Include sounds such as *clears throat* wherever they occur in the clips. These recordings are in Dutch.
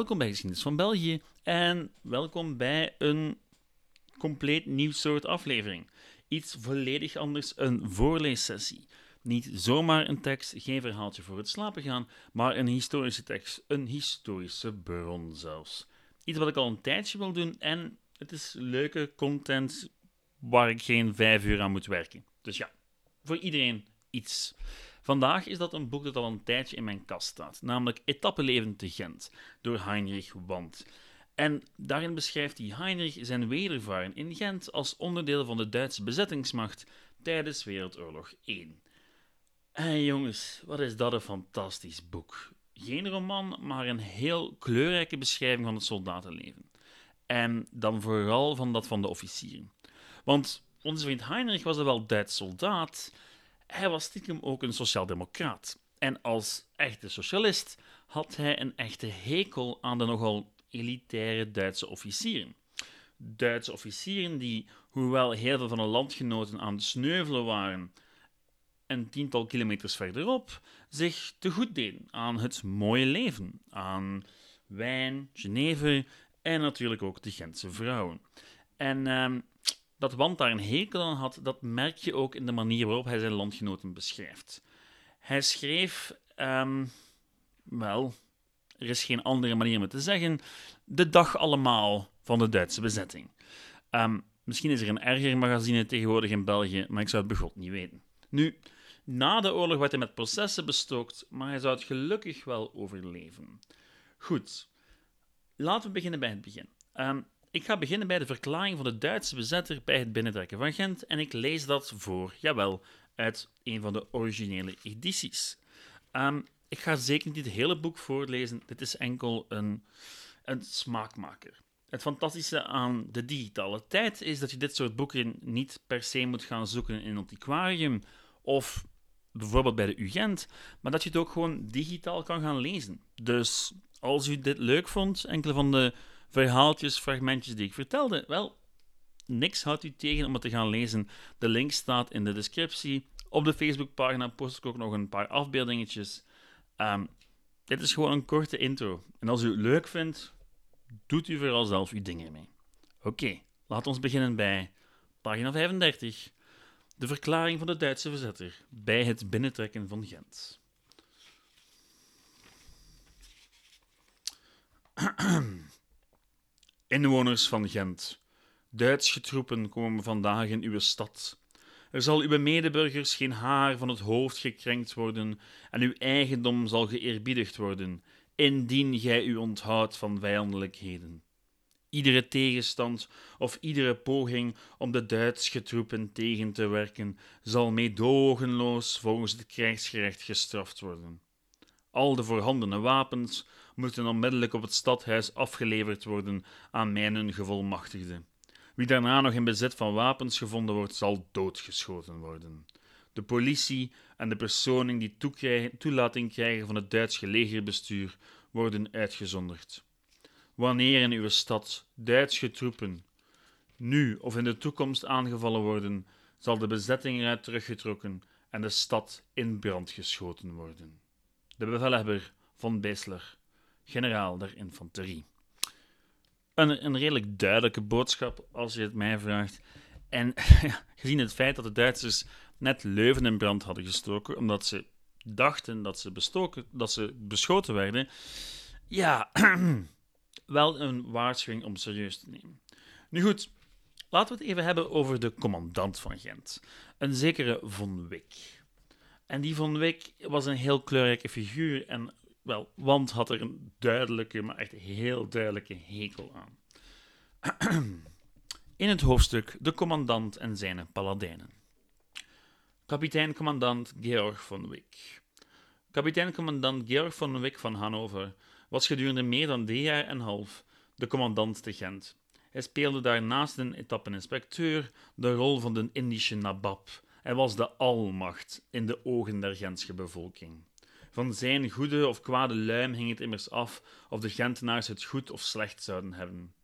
welkom bij Geschiedenis van België en welkom bij een compleet nieuw soort aflevering. Iets volledig anders, een voorleessessie. Niet zomaar een tekst, geen verhaaltje voor het slapen gaan, maar een historische tekst, een historische bron zelfs. Iets wat ik al een tijdje wil doen en het is leuke content waar ik geen vijf uur aan moet werken. Dus ja, voor iedereen iets. Vandaag is dat een boek dat al een tijdje in mijn kast staat, namelijk Etappeleven te Gent, door Heinrich Wand. En daarin beschrijft hij Heinrich zijn wedervaren in Gent als onderdeel van de Duitse bezettingsmacht tijdens Wereldoorlog 1. En jongens, wat is dat een fantastisch boek. Geen roman, maar een heel kleurrijke beschrijving van het soldatenleven. En dan vooral van dat van de officieren. Want onze vriend Heinrich was wel Duits soldaat, hij was stiekem ook een sociaaldemocraat. En als echte socialist had hij een echte hekel aan de nogal elitaire Duitse officieren. Duitse officieren die, hoewel heel veel van hun landgenoten aan het sneuvelen waren, een tiental kilometers verderop, zich te goed deden aan het mooie leven, aan wijn, Geneve en natuurlijk ook de Gentse vrouwen. En ehm, dat Wand daar een hekel aan had, dat merk je ook in de manier waarop hij zijn landgenoten beschrijft. Hij schreef, ehm, wel, er is geen andere manier om het te zeggen, de dag allemaal van de Duitse bezetting. Ehm, misschien is er een erger magazine tegenwoordig in België, maar ik zou het begot niet weten. Nu, na de oorlog werd hij met processen bestookt, maar hij zou het gelukkig wel overleven. Goed, laten we beginnen bij het begin. Um, ik ga beginnen bij de verklaring van de Duitse bezetter bij het binnentrekken van Gent en ik lees dat voor, jawel, uit een van de originele edities. Um, ik ga zeker niet het hele boek voorlezen, dit is enkel een, een smaakmaker. Het fantastische aan de digitale tijd is dat je dit soort boeken niet per se moet gaan zoeken in een antiquarium of bijvoorbeeld bij de UGent, maar dat je het ook gewoon digitaal kan gaan lezen. Dus als u dit leuk vond, enkele van de verhaaltjes, fragmentjes die ik vertelde. Wel, niks houdt u tegen om het te gaan lezen. De link staat in de descriptie. Op de Facebookpagina post ik ook nog een paar afbeeldingetjes. Um, dit is gewoon een korte intro. En als u het leuk vindt, doet u vooral zelf uw dingen mee. Oké, okay, laten we beginnen bij pagina 35. De verklaring van de Duitse verzetter bij het binnentrekken van Gent. *clears throat* Inwoners van Gent, Duitse troepen komen vandaag in uw stad. Er zal uw medeburgers geen haar van het hoofd gekrenkt worden en uw eigendom zal geëerbiedigd worden, indien gij u onthoudt van vijandelijkheden. Iedere tegenstand of iedere poging om de Duitse troepen tegen te werken zal meedogenloos volgens het krijgsgerecht gestraft worden. Al de voorhandene wapens moeten onmiddellijk op het stadhuis afgeleverd worden aan mijnen gevolmachtigde. Wie daarna nog in bezit van wapens gevonden wordt, zal doodgeschoten worden. De politie en de personen die toelating krijgen van het Duits legerbestuur worden uitgezonderd. Wanneer in uw stad Duitse troepen nu of in de toekomst aangevallen worden, zal de bezetting eruit teruggetrokken en de stad in brand geschoten worden. De bevelhebber von Beesler generaal der infanterie. Een, een redelijk duidelijke boodschap, als je het mij vraagt. En *laughs* gezien het feit dat de Duitsers net Leuven in brand hadden gestoken, omdat ze dachten dat ze, bestoken, dat ze beschoten werden, ja, *clears throat* wel een waarschuwing om serieus te nemen. Nu goed, laten we het even hebben over de commandant van Gent, een zekere Von Wick. En die Von Wick was een heel kleurrijke figuur en wel, Want had er een duidelijke, maar echt heel duidelijke hekel aan. *clears throat* In het hoofdstuk De commandant en zijn paladijnen. Kapitein-commandant Georg von Wick. Kapitein-commandant Georg von Wick van Hannover was gedurende meer dan drie jaar en een half de commandant te Gent. Hij speelde daar naast een etappeninspecteur de rol van de Indische nabab en was de almacht in de ogen der Gentse bevolking. Van zijn goede of kwade luim hing het immers af of de Gentenaars het goed of slecht zouden hebben.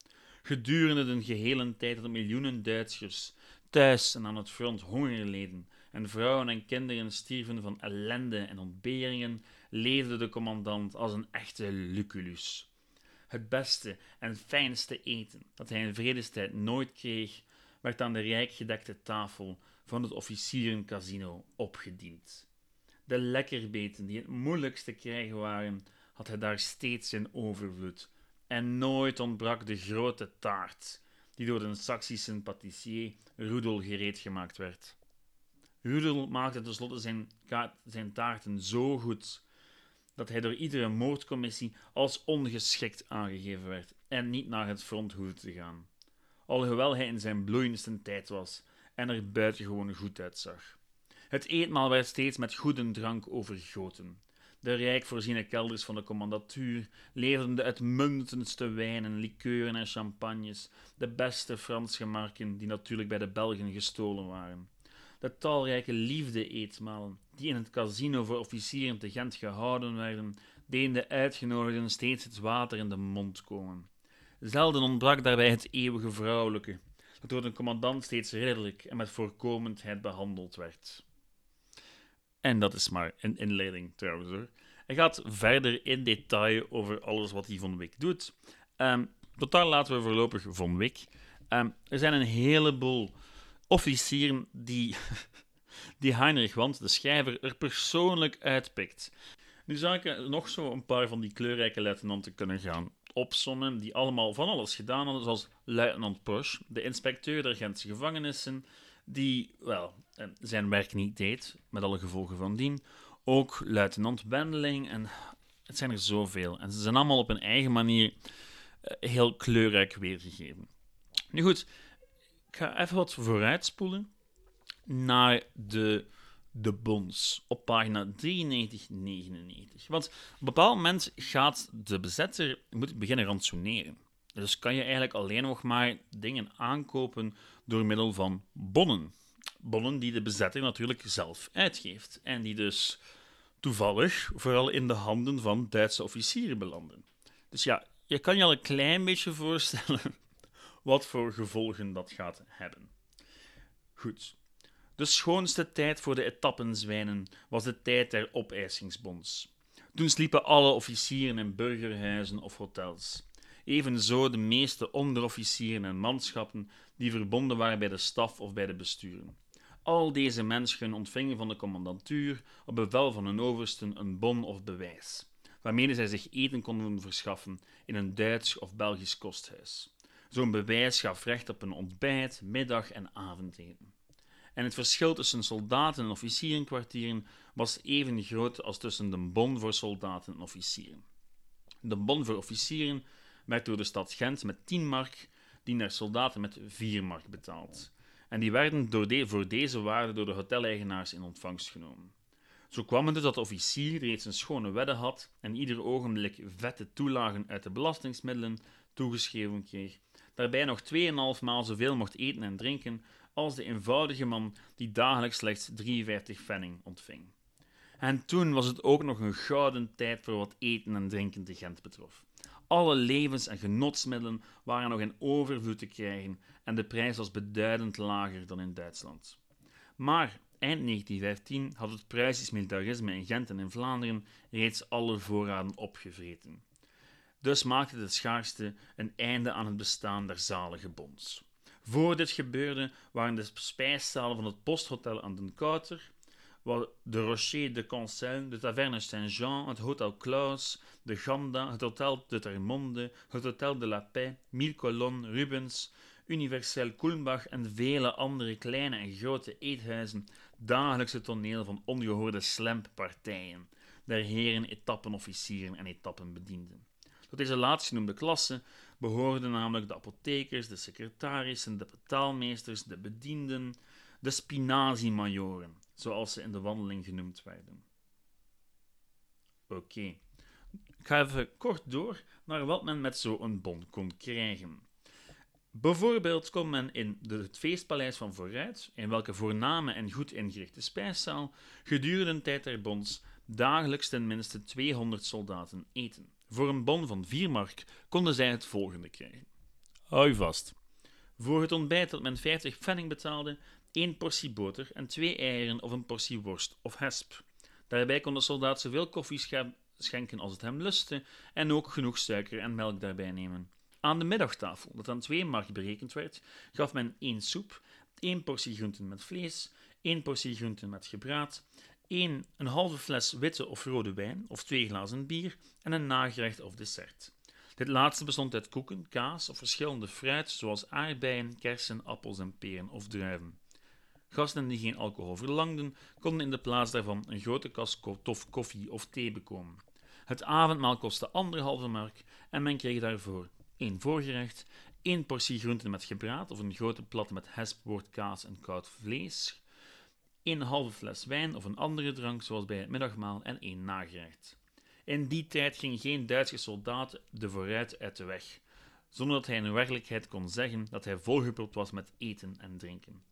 Gedurende de gehele tijd dat miljoenen Duitsers thuis en aan het front honger leden en vrouwen en kinderen stierven van ellende en ontberingen, leefde de commandant als een echte Lucullus. Het beste en fijnste eten dat hij in vredestijd nooit kreeg, werd aan de rijk gedekte tafel van het officierencasino opgediend. De lekkerbeten die het moeilijkst te krijgen waren, had hij daar steeds in overvloed. En nooit ontbrak de grote taart, die door de Saksische patissier Rudel gereed gemaakt werd. Rudel maakte tenslotte zijn, zijn taarten zo goed dat hij door iedere moordcommissie als ongeschikt aangegeven werd en niet naar het front hoefde te gaan, alhoewel hij in zijn bloeiendste tijd was en er buitengewoon goed uitzag. Het eetmaal werd steeds met goede drank overgoten. De rijk voorziene kelders van de commandatuur leverden de uitmuntendste wijnen, likeuren en champagnes, de beste Franse marken, die natuurlijk bij de Belgen gestolen waren. De talrijke liefde-eetmalen, die in het casino voor officieren te Gent gehouden werden, deden de uitgenodigden steeds het water in de mond komen. Zelden ontbrak daarbij het eeuwige vrouwelijke, door de commandant steeds ridderlijk en met voorkomendheid behandeld werd. En dat is maar een inleiding trouwens. Hij gaat verder in detail over alles wat hij Von Wick doet. Um, tot daar laten we voorlopig Von Wick. Um, er zijn een heleboel officieren die, *laughs* die Heinrich Want, de schrijver, er persoonlijk uitpikt. Nu zou ik nog zo een paar van die kleurrijke luitenanten kunnen gaan opsommen, die allemaal van alles gedaan hadden, zoals luitenant Porsche, de inspecteur der Gentse gevangenissen, die, wel, eh, zijn werk niet deed, met alle gevolgen van dien. Ook luitenant Wendeling, en het zijn er zoveel. En ze zijn allemaal op een eigen manier eh, heel kleurrijk weergegeven. Nu goed, ik ga even wat vooruitspoelen naar de, de bons op pagina 93, 99. Want op een bepaald moment gaat de bezetter moet beginnen ransoneren. Dus kan je eigenlijk alleen nog maar dingen aankopen door middel van bonnen. Bonnen die de bezetter natuurlijk zelf uitgeeft. En die dus toevallig vooral in de handen van Duitse officieren belanden. Dus ja, je kan je al een klein beetje voorstellen *laughs* wat voor gevolgen dat gaat hebben. Goed. De schoonste tijd voor de etappenzwijnen was de tijd der opeisingsbonds. Toen sliepen alle officieren in burgerhuizen of hotels. Evenzo de meeste onderofficieren en manschappen die verbonden waren bij de staf of bij de besturen. Al deze mensen ontvingen van de commandantuur op bevel van een oversten een bon of bewijs, waarmee zij zich eten konden verschaffen in een Duits of Belgisch kosthuis. Zo'n bewijs gaf recht op een ontbijt, middag- en avondeten. En het verschil tussen soldaten en officierenkwartieren was even groot als tussen de bon voor soldaten en officieren. De bon voor officieren werd door de stad Gent met 10 mark, die naar soldaten met 4 mark betaald. En die werden door voor deze waarde door de hoteleigenaars in ontvangst genomen. Zo kwam het dus dat de officier reeds een schone wedde had en ieder ogenblik vette toelagen uit de belastingsmiddelen toegeschreven kreeg, daarbij nog 2,5 maal zoveel mocht eten en drinken als de eenvoudige man die dagelijks slechts 53 pfenning ontving. En toen was het ook nog een gouden tijd voor wat eten en drinken te Gent betrof. Alle levens- en genotsmiddelen waren nog in overvloed te krijgen en de prijs was beduidend lager dan in Duitsland. Maar eind 1915 had het Pruisisch militarisme in Gent en in Vlaanderen reeds alle voorraden opgevreten. Dus maakte de schaarste een einde aan het bestaan der zalige bonds. Voor dit gebeurde waren de spijszalen van het posthotel aan den Kouter, de Rocher de Concel, de Taverne Saint-Jean, het Hotel Klaus, de Ganda, het Hotel de Termonde, het Hotel de la Paix, Mille Colonnes, Rubens, Universel Kulmbach en vele andere kleine en grote eethuizen dagelijks het toneel van ongehoorde slemppartijen der heren etappenofficieren en etappenbedienden. Tot deze laatstgenoemde klasse behoorden namelijk de apothekers, de secretarissen, de betaalmeesters, de bedienden, de spinaziemajoren, zoals ze in de wandeling genoemd werden. Oké, ik ga even kort door naar wat men met zo'n bon kon krijgen. Bijvoorbeeld kon men in het feestpaleis van Vooruit, in welke voorname en goed ingerichte spijszaal, gedurende de tijd der bons dagelijks ten minste 200 soldaten eten. Voor een bon van 4 mark konden zij het volgende krijgen. Hou vast. Voor het ontbijt dat men 50 pfennig betaalde, één portie boter en twee eieren of een portie worst of hesp. Daarbij kon de soldaat zoveel koffie schenken als het hem lustte en ook genoeg suiker en melk daarbij nemen. Aan de middagtafel, dat aan twee mark berekend werd, gaf men één soep, één portie groenten met vlees, één portie groenten met gebraad, één een halve fles witte of rode wijn of twee glazen bier en een nagerecht of dessert. Dit laatste bestond uit koeken, kaas of verschillende fruit, zoals aardbeien, kersen, appels en peren of druiven. Gasten die geen alcohol verlangden, konden in de plaats daarvan een grote kas tof koffie of thee bekomen. Het avondmaal kostte anderhalve mark en men kreeg daarvoor één voorgerecht, één portie groenten met gebraad of een grote plat met hespoort, kaas en koud vlees, één halve fles wijn of een andere drank, zoals bij het middagmaal, en één nagerecht. In die tijd ging geen Duitse soldaat de vooruit uit de weg, zonder dat hij in werkelijkheid kon zeggen dat hij volgepropt was met eten en drinken.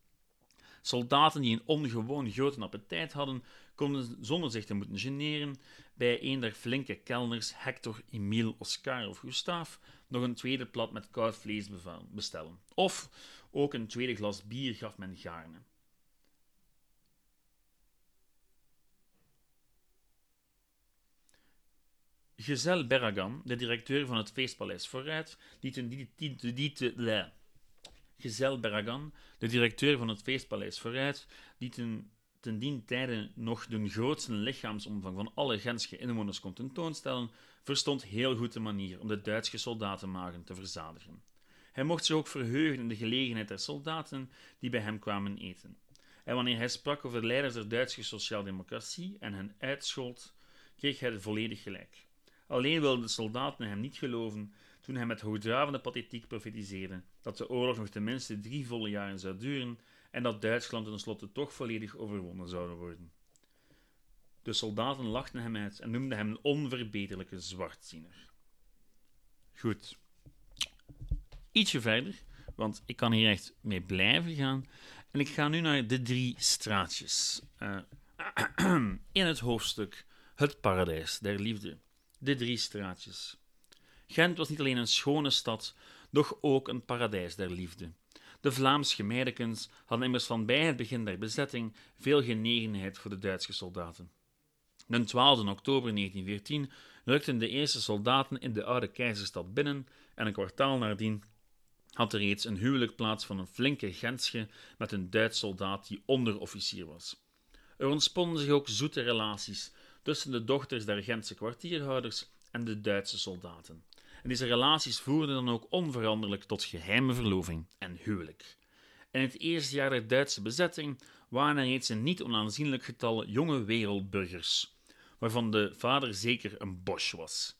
Soldaten die een ongewoon grote appetijt hadden, konden zonder zich te moeten generen bij een der flinke kelners, Hector, Emile, Oscar of Gustave, nog een tweede plat met koud vlees bestellen. Of ook een tweede glas bier gaf men gaarne. Gezel Berragan, de directeur van het feestpaleis Vooruit, die ten, die, die, Berragan, de directeur van het feestpaleis Vooruit, die ten, ten dien tijde nog de grootste lichaamsomvang van alle Gentse inwoners kon tentoonstellen, verstond heel goed de manier om de Duitse soldatenmagen te verzadigen. Hij mocht zich ook verheugen in de gelegenheid der soldaten die bij hem kwamen eten. En wanneer hij sprak over de leiders der Duitse sociaaldemocratie en hen uitschold, kreeg hij volledig gelijk. Alleen wilden de soldaten hem niet geloven toen hij met hoogdravende pathetiek profetiseerde dat de oorlog nog tenminste drie volle jaren zou duren en dat Duitsland tenslotte toch volledig overwonnen zou worden. De soldaten lachten hem uit en noemden hem een onverbeterlijke zwartziener. Goed. Ietsje verder, want ik kan hier echt mee blijven gaan. En ik ga nu naar de drie straatjes. Uh, *clears throat* in het hoofdstuk Het Paradijs der Liefde de drie straatjes. Gent was niet alleen een schone stad, doch ook een paradijs der liefde. De Vlaamse meidekens hadden immers van bij het begin der bezetting veel genegenheid voor de Duitse soldaten. Den 12 oktober 1914 rukten de eerste soldaten in de oude keizerstad binnen en een kwartaal nadien had er reeds een huwelijk plaats van een flinke Gentsche met een Duits soldaat die onderofficier was. Er ontsponnen zich ook zoete relaties tussen de dochters der Gentse kwartierhouders en de Duitse soldaten. En deze relaties voerden dan ook onveranderlijk tot geheime verloving en huwelijk. In het eerste jaar der Duitse bezetting waren er reeds een niet onaanzienlijk getal jonge wereldburgers, waarvan de vader zeker een Bosch was.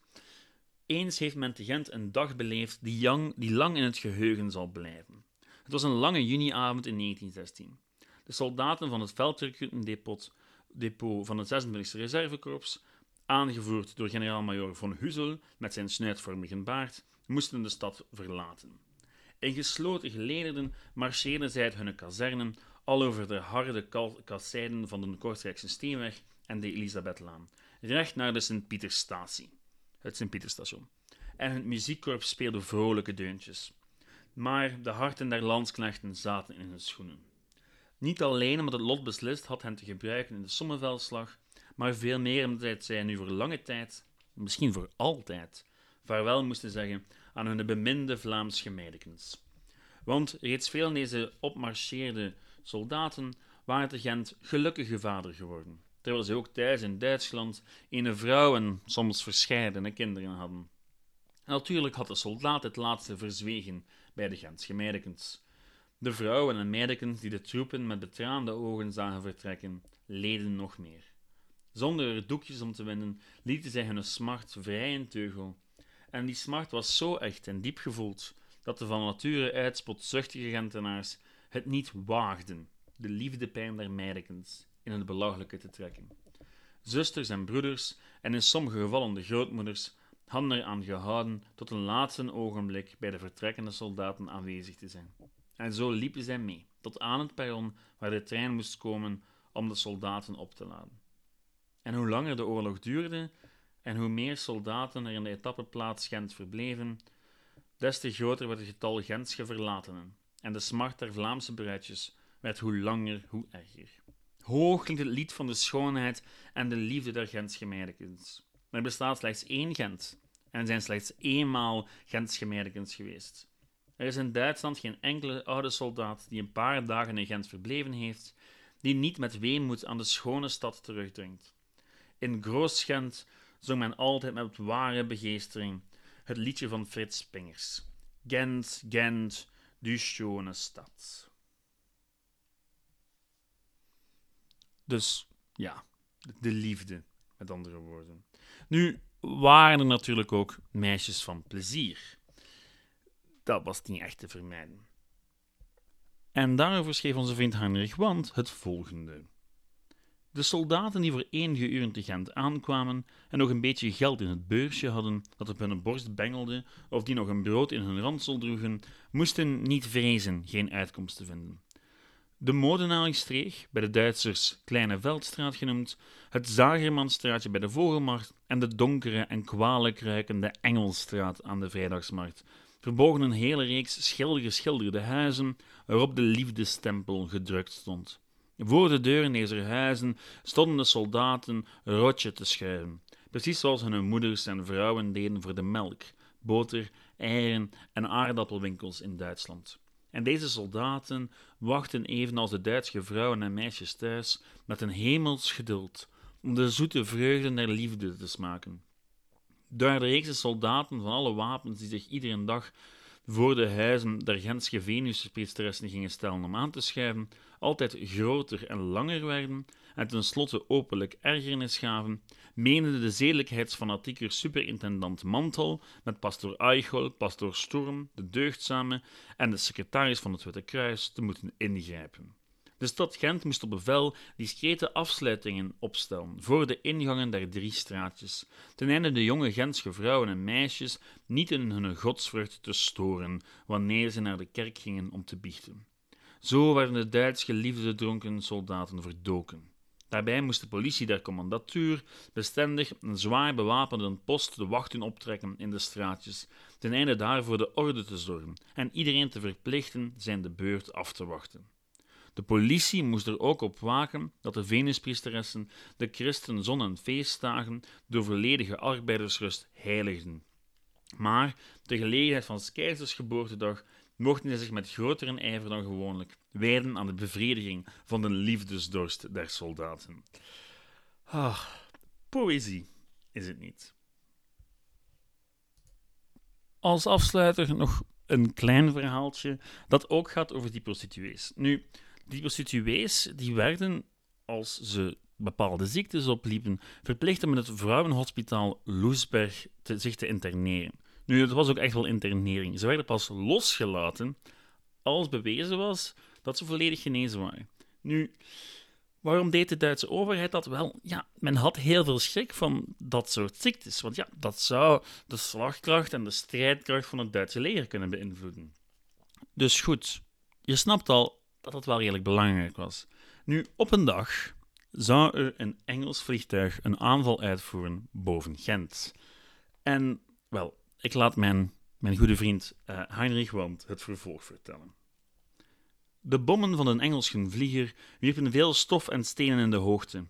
Eens heeft men te Gent een dag beleefd die, die lang in het geheugen zal blijven. Het was een lange juniavond in 1916. De soldaten van het veldrecrutendepot depot van het 26e Reservekorps, aangevoerd door generaal-majoor von Huzel met zijn snuitvormige baard, moesten de stad verlaten. In gesloten gelederen marcheerden zij uit hun kazernen al over de harde kasseiden van de Kortrijkse Steenweg en de Elisabethlaan, recht naar de Sint-Pietersstatie, het Sint-Pieterstation. En het muziekkorps speelde vrolijke deuntjes. Maar de harten der landsknechten zaten in hun schoenen. Niet alleen omdat het lot beslist had hen te gebruiken in de sommenveldslag, maar veel meer omdat zij nu voor lange tijd, misschien voor altijd, vaarwel moesten zeggen aan hun beminde Vlaams gemeidekens. Want reeds veel van deze opmarcheerde soldaten waren te Gent gelukkige vader geworden, terwijl ze ook thuis in Duitsland een vrouw en soms verscheidene kinderen hadden. natuurlijk had de soldaat het laatste verzwegen bij de Gents gemeidekens. De vrouwen en meidekens die de troepen met betraande ogen zagen vertrekken, leden nog meer. Zonder er doekjes om te winnen, lieten zij hun smart vrij in teugel. En die smart was zo echt en diep gevoeld, dat de van nature uitspotzuchtige Gentenaars het niet waagden de liefdepijn der meidekens in het belachelijke te trekken. Zusters en broeders, en in sommige gevallen de grootmoeders, hadden eraan gehouden tot een laatste ogenblik bij de vertrekkende soldaten aanwezig te zijn. En zo liepen zij mee, tot aan het perron waar de trein moest komen om de soldaten op te laden. En hoe langer de oorlog duurde en hoe meer soldaten er in de etappeplaats Gent verbleven, des te groter werd het getal Gentse verlatenen, en de smart der Vlaamse bruidjes werd hoe langer hoe erger. Hoog klinkt het lied van de schoonheid en de liefde der Gentse meidekens. Er bestaat slechts één Gent en zijn slechts eenmaal Gentse meerkens geweest. Er is in Duitsland geen enkele oude soldaat die een paar dagen in Gent verbleven heeft, die niet met weemoed aan de schone stad terugdringt. In Groos-Gent zong men altijd met ware begeestering het liedje van Frits Spingers. Gent, Gent, du schone stad. Dus ja, de liefde, met andere woorden. Nu waren er natuurlijk ook meisjes van plezier. Dat was niet echt te vermijden. En daarover schreef onze vriend Heinrich Want het volgende. De soldaten die voor enige uren te Gent aankwamen en nog een beetje geld in het beursje hadden dat op hun borst bengelde, of die nog een brood in hun ransel droegen, moesten niet vrezen geen uitkomst te vinden. De Modenaaringstreeg, bij de Duitsers Kleine Veldstraat genoemd, het Zagermanstraatje bij de Vogelmarkt en de donkere en kwalijk ruikende Engelstraat aan de Vrijdagsmarkt verbogen een hele reeks schildergeschilderde huizen waarop de liefdestempel gedrukt stond. Voor de deuren deze huizen stonden de soldaten rotje te schuiven, precies zoals hun moeders en vrouwen deden voor de melk, boter, eieren en aardappelwinkels in Duitsland. En deze soldaten wachten evenals de Duitse vrouwen en meisjes thuis met een hemels geduld om de zoete vreugde der liefde te smaken. Daar reekse soldaten van alle wapens die zich iedere dag voor de huizen der Gentse Venuspriesteressen gingen stellen om aan te schuiven, altijd groter en langer werden en tenslotte openlijk ergernis gaven, meende de zedelijkheidsfanatieker superintendant Mantel met pastoor Eichel, pastoor Sturm, de deugdzame en de secretaris van het Witte Kruis te moeten ingrijpen. De stad Gent moest op bevel discrete afsluitingen opstellen voor de ingangen der drie straatjes, ten einde de jonge Gentse vrouwen en meisjes niet in hun godsvrucht te storen wanneer ze naar de kerk gingen om te biechten. Zo werden de Duits geliefde dronken soldaten verdoken. Daarbij moest de politie der commandatuur bestendig een zwaar bewapende post de wachten optrekken in de straatjes, ten einde daarvoor de orde te zorgen en iedereen te verplichten zijn de beurt af te wachten. De politie moest er ook op waken dat de Venuspriesteressen de christen zon- en feestdagen door volledige arbeidersrust heiligden. Maar, ter gelegenheid van keizers geboortedag, mochten zij zich met grotere ijver dan gewoonlijk wijden aan de bevrediging van de liefdesdorst der soldaten. Ah, poëzie is het niet. Als afsluiter nog een klein verhaaltje dat ook gaat over die prostituees. Nu, die prostituees die werden, als ze bepaalde ziektes opliepen, verplicht om in het vrouwenhospitaal Loesberg te, zich te interneren. Nu, het was ook echt wel internering. Ze werden pas losgelaten als bewezen was dat ze volledig genezen waren. Nu, waarom deed de Duitse overheid dat? Wel, ja, men had heel veel schrik van dat soort ziektes. Want ja, dat zou de slagkracht en de strijdkracht van het Duitse leger kunnen beïnvloeden. Dus goed, je snapt al, dat het wel redelijk belangrijk was. Nu, op een dag zou er een Engels vliegtuig een aanval uitvoeren boven Gent. En, wel, ik laat mijn, mijn goede vriend uh, Heinrich Wand het vervolg vertellen. De bommen van een Engelse vlieger wierpen veel stof en stenen in de hoogte,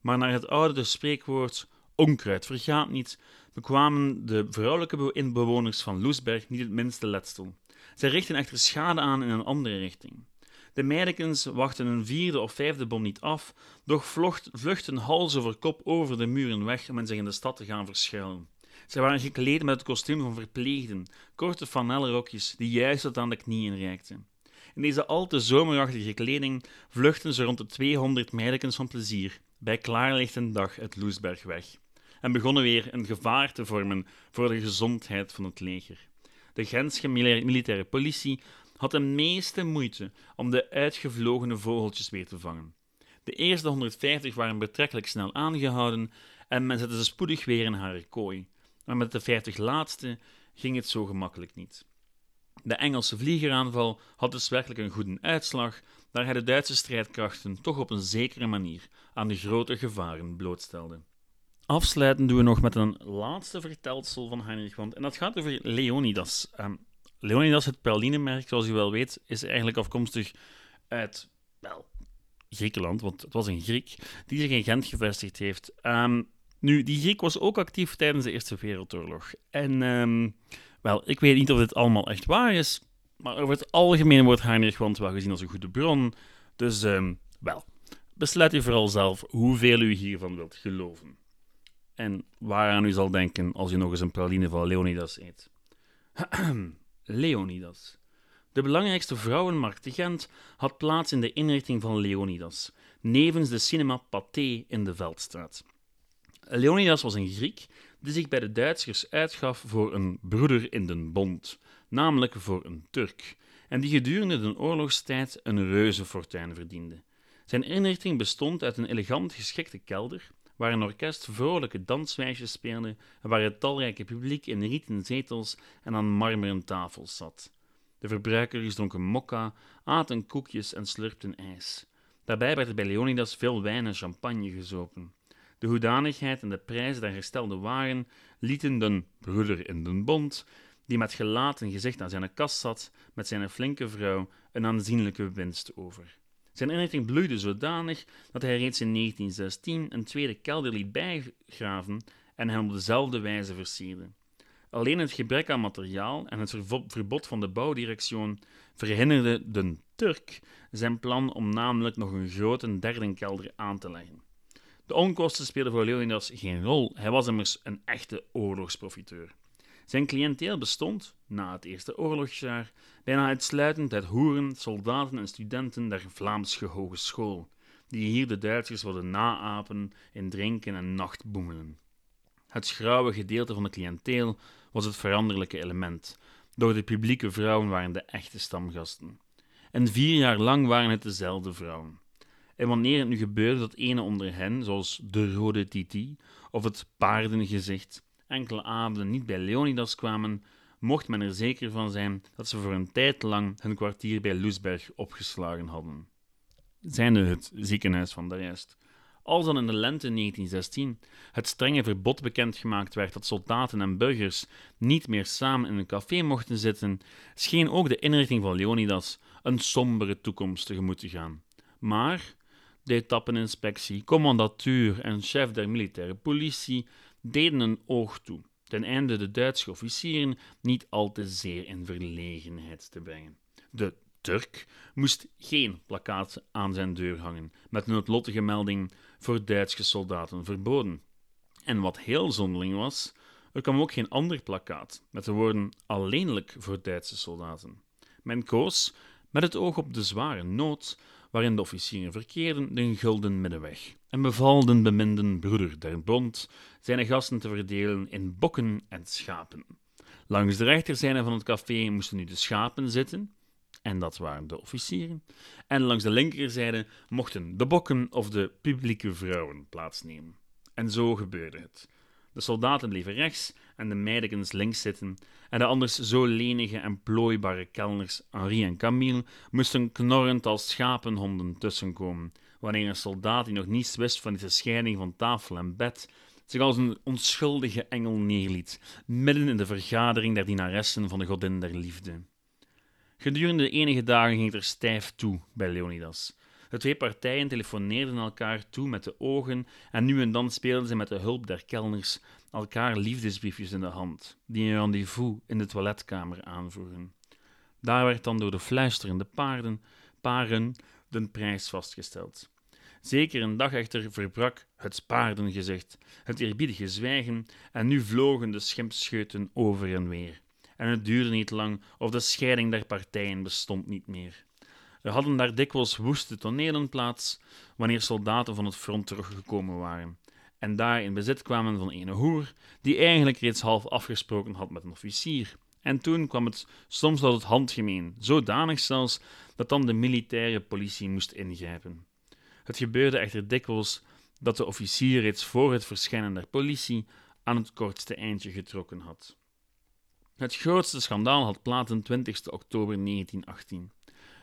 maar naar het oude spreekwoord onkruid vergaat niet, bekwamen de vrouwelijke inbewoners van Loesberg niet het minste letsel. Zij richtten echter schade aan in een andere richting. De meidekens wachten een vierde of vijfde bom niet af, doch vlucht, vluchten hals over kop over de muren weg om zich in de stad te gaan verschuilen. Zij waren gekleed met het kostuum van verpleegden, korte flanellenrokjes die juist tot aan de knieën reikten. In deze al te zomerachtige kleding vluchten ze rond de 200 meidekens van plezier bij klaarlichte dag het Loesberg weg en begonnen weer een gevaar te vormen voor de gezondheid van het leger. De Gentse militaire politie had de meeste moeite om de uitgevlogene vogeltjes weer te vangen. De eerste 150 waren betrekkelijk snel aangehouden en men zette ze spoedig weer in haar kooi. Maar met de 50 laatste ging het zo gemakkelijk niet. De Engelse vliegeraanval had dus werkelijk een goede uitslag, daar hij de Duitse strijdkrachten toch op een zekere manier aan de grote gevaren blootstelde. Afsluiten doen we nog met een laatste vertelsel van Heinrich Wand, en dat gaat over Leonidas. Um, Leonidas, het praline zoals u wel weet, is eigenlijk afkomstig uit, wel, Griekenland, want het was een Griek die zich in Gent gevestigd heeft. Um, Nu, die Griek was ook actief tijdens de Eerste Wereldoorlog. En, ehm, wel, ik weet niet of dit allemaal echt waar is, maar over het algemeen wordt Heinrich wel gezien als een goede bron. Dus, ehm, wel, besluit u vooral zelf hoeveel u hiervan wilt geloven. En waaraan u zal denken als u nog eens een praline van Leonidas eet. *clears throat* Leonidas. De belangrijkste vrouwenmarkt te Gent had plaats in de inrichting van Leonidas, nevens de cinema Pathé in de Veldstraat. Leonidas was een Griek die zich bij de Duitsers uitgaf voor een broeder in den bond, namelijk voor een Turk, en die gedurende de oorlogstijd een reuzenfortuin verdiende. Zijn inrichting bestond uit een elegant geschikte kelder, waar een orkest vrolijke danswijsjes speelde en waar het talrijke publiek in rieten zetels en aan marmeren tafels zat. De verbruikers dronken mokka, aten koekjes en slurpten ijs. Daarbij werd er bij Leonidas veel wijn en champagne gezopen. De hoedanigheid en de prijzen der gestelde waren lieten den broeder in den bond, die met gelaat en gezicht aan zijn kast zat, met zijn flinke vrouw, een aanzienlijke winst over. Zijn inrichting bloeide zodanig dat hij reeds in 1916 een tweede kelder liet bijgraven en hem op dezelfde wijze versierde. Alleen het gebrek aan materiaal en het verbod van de bouwdirectie verhinderde de Turk zijn plan om namelijk nog een grote derde kelder aan te leggen. De onkosten speelden voor Leonidas geen rol, hij was immers een echte oorlogsprofiteur. Zijn cliënteel bestond, na het Eerste Oorlogsjaar, bijna uitsluitend uit hoeren, soldaten en studenten der Vlaamse Hogeschool, die hier de Duitsers wilden naapen in drinken en nachtboemelen. Het schrauwe gedeelte van de cliënteel was het veranderlijke element. Door de publieke vrouwen waren de echte stamgasten. En vier jaar lang waren het dezelfde vrouwen. En wanneer het nu gebeurde dat ene onder hen, zoals de rode Titi of het paardengezicht, enkele avonden niet bij Leonidas kwamen, mocht men er zeker van zijn dat ze voor een tijd lang hun kwartier bij Loesberg opgeslagen hadden. Zijnde het ziekenhuis van daarjuist. Als dan in de lente 1916 het strenge verbod bekendgemaakt werd dat soldaten en burgers niet meer samen in een café mochten zitten, scheen ook de inrichting van Leonidas een sombere toekomst tegemoet te gaan. Maar de etappeninspectie, commandatuur en chef der militaire politie deden een oog toe, ten einde de Duitse officieren niet al te zeer in verlegenheid te brengen. De Turk moest geen plakkaat aan zijn deur hangen met een noodlottige melding voor Duitse soldaten verboden. En wat heel zonderling was, er kwam ook geen ander plakkaat met de woorden alleenlijk voor Duitse soldaten. Men koos, met het oog op de zware nood waarin de officieren verkeerden, de gulden middenweg en beval den beminden broeder der bond zijn gasten te verdelen in bokken en schapen. Langs de rechterzijde van het café moesten nu de schapen zitten, en dat waren de officieren, en langs de linkerzijde mochten de bokken of de publieke vrouwen plaatsnemen. En zo gebeurde het. De soldaten bleven rechts en de meidekens links zitten, en de anders zo lenige en plooibare kelners Henri en Camille moesten knorrend als schapenhonden tussenkomen, wanneer een soldaat die nog niets wist van de scheiding van tafel en bed zich als een onschuldige engel neerliet, midden in de vergadering der dienaressen van de godin der liefde. Gedurende enige dagen ging het er stijf toe bij Leonidas. De twee partijen telefoneerden elkaar toe met de ogen en nu en dan speelden ze met de hulp der kelners elkaar liefdesbriefjes in de hand, die een rendezvous in de toiletkamer aanvoeren. Daar werd dan door de fluisterende paarden, paren de prijs vastgesteld. Zeker een dag echter verbrak het paardengezicht, het eerbiedige zwijgen, en nu vlogen de schimpscheuten over en weer. En het duurde niet lang of de scheiding der partijen bestond niet meer. Er hadden daar dikwijls woeste tonelen plaats, wanneer soldaten van het front teruggekomen waren, en daar in bezit kwamen van een hoer, die eigenlijk reeds half afgesproken had met een officier. En toen kwam het soms tot het handgemeen, zodanig zelfs dat dan de militaire politie moest ingrijpen. Het gebeurde echter dikwijls dat de officier reeds voor het verschijnen der politie aan het kortste eindje getrokken had. Het grootste schandaal had plaats 20 oktober 1918,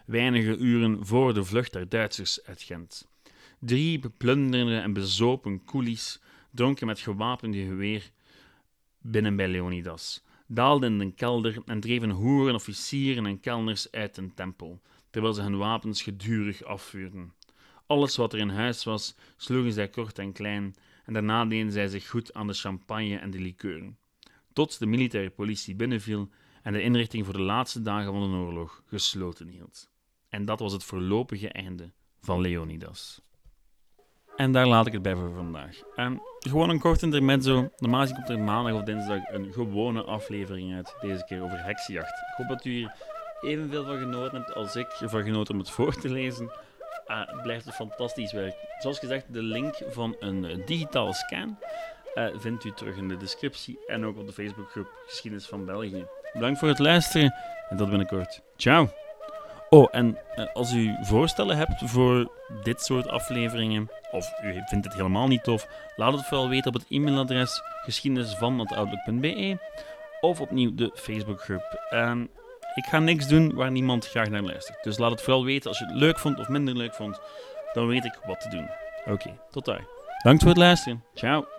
weinige uren voor de vlucht der Duitsers uit Gent. Drie beplunderde en bezopen koelies dronken met gewapende geweer binnen bij Leonidas, daalden in de kelder en dreven hoeren, officieren en kelners uit den tempel, terwijl ze hun wapens gedurig afvuurden. Alles wat er in huis was, sloegen zij kort en klein, en daarna deden zij zich goed aan de champagne en de likeuren. Tot de militaire politie binnenviel en de inrichting voor de laatste dagen van de oorlog gesloten hield. En dat was het voorlopige einde van Leonidas. En daar laat ik het bij voor vandaag. En gewoon een kort intermezzo. Normaal komt er maandag of dinsdag een gewone aflevering uit. Deze keer over heksenjacht. Ik hoop dat u hier evenveel van genoten hebt als ik ervan genoten om het *laughs* voor te lezen. Ah, het blijft fantastisch werk. Zoals gezegd, de link van een uh, digitale scan uh, vindt u terug in de descriptie en ook op de Facebookgroep Geschiedenis van België. Bedankt voor het luisteren en tot binnenkort. Ciao! Oh, en uh, als u voorstellen hebt voor dit soort afleveringen, of u vindt het helemaal niet tof, laat het vooral weten op het e-mailadres geschiedenisvan.outlook.be of opnieuw de Facebookgroep. Ik ga niks doen waar niemand graag naar luistert. Dus laat het vooral weten als je het leuk vond of minder leuk vond. Dan weet ik wat te doen. Oké, tot daar. Dank voor het luisteren. Ciao.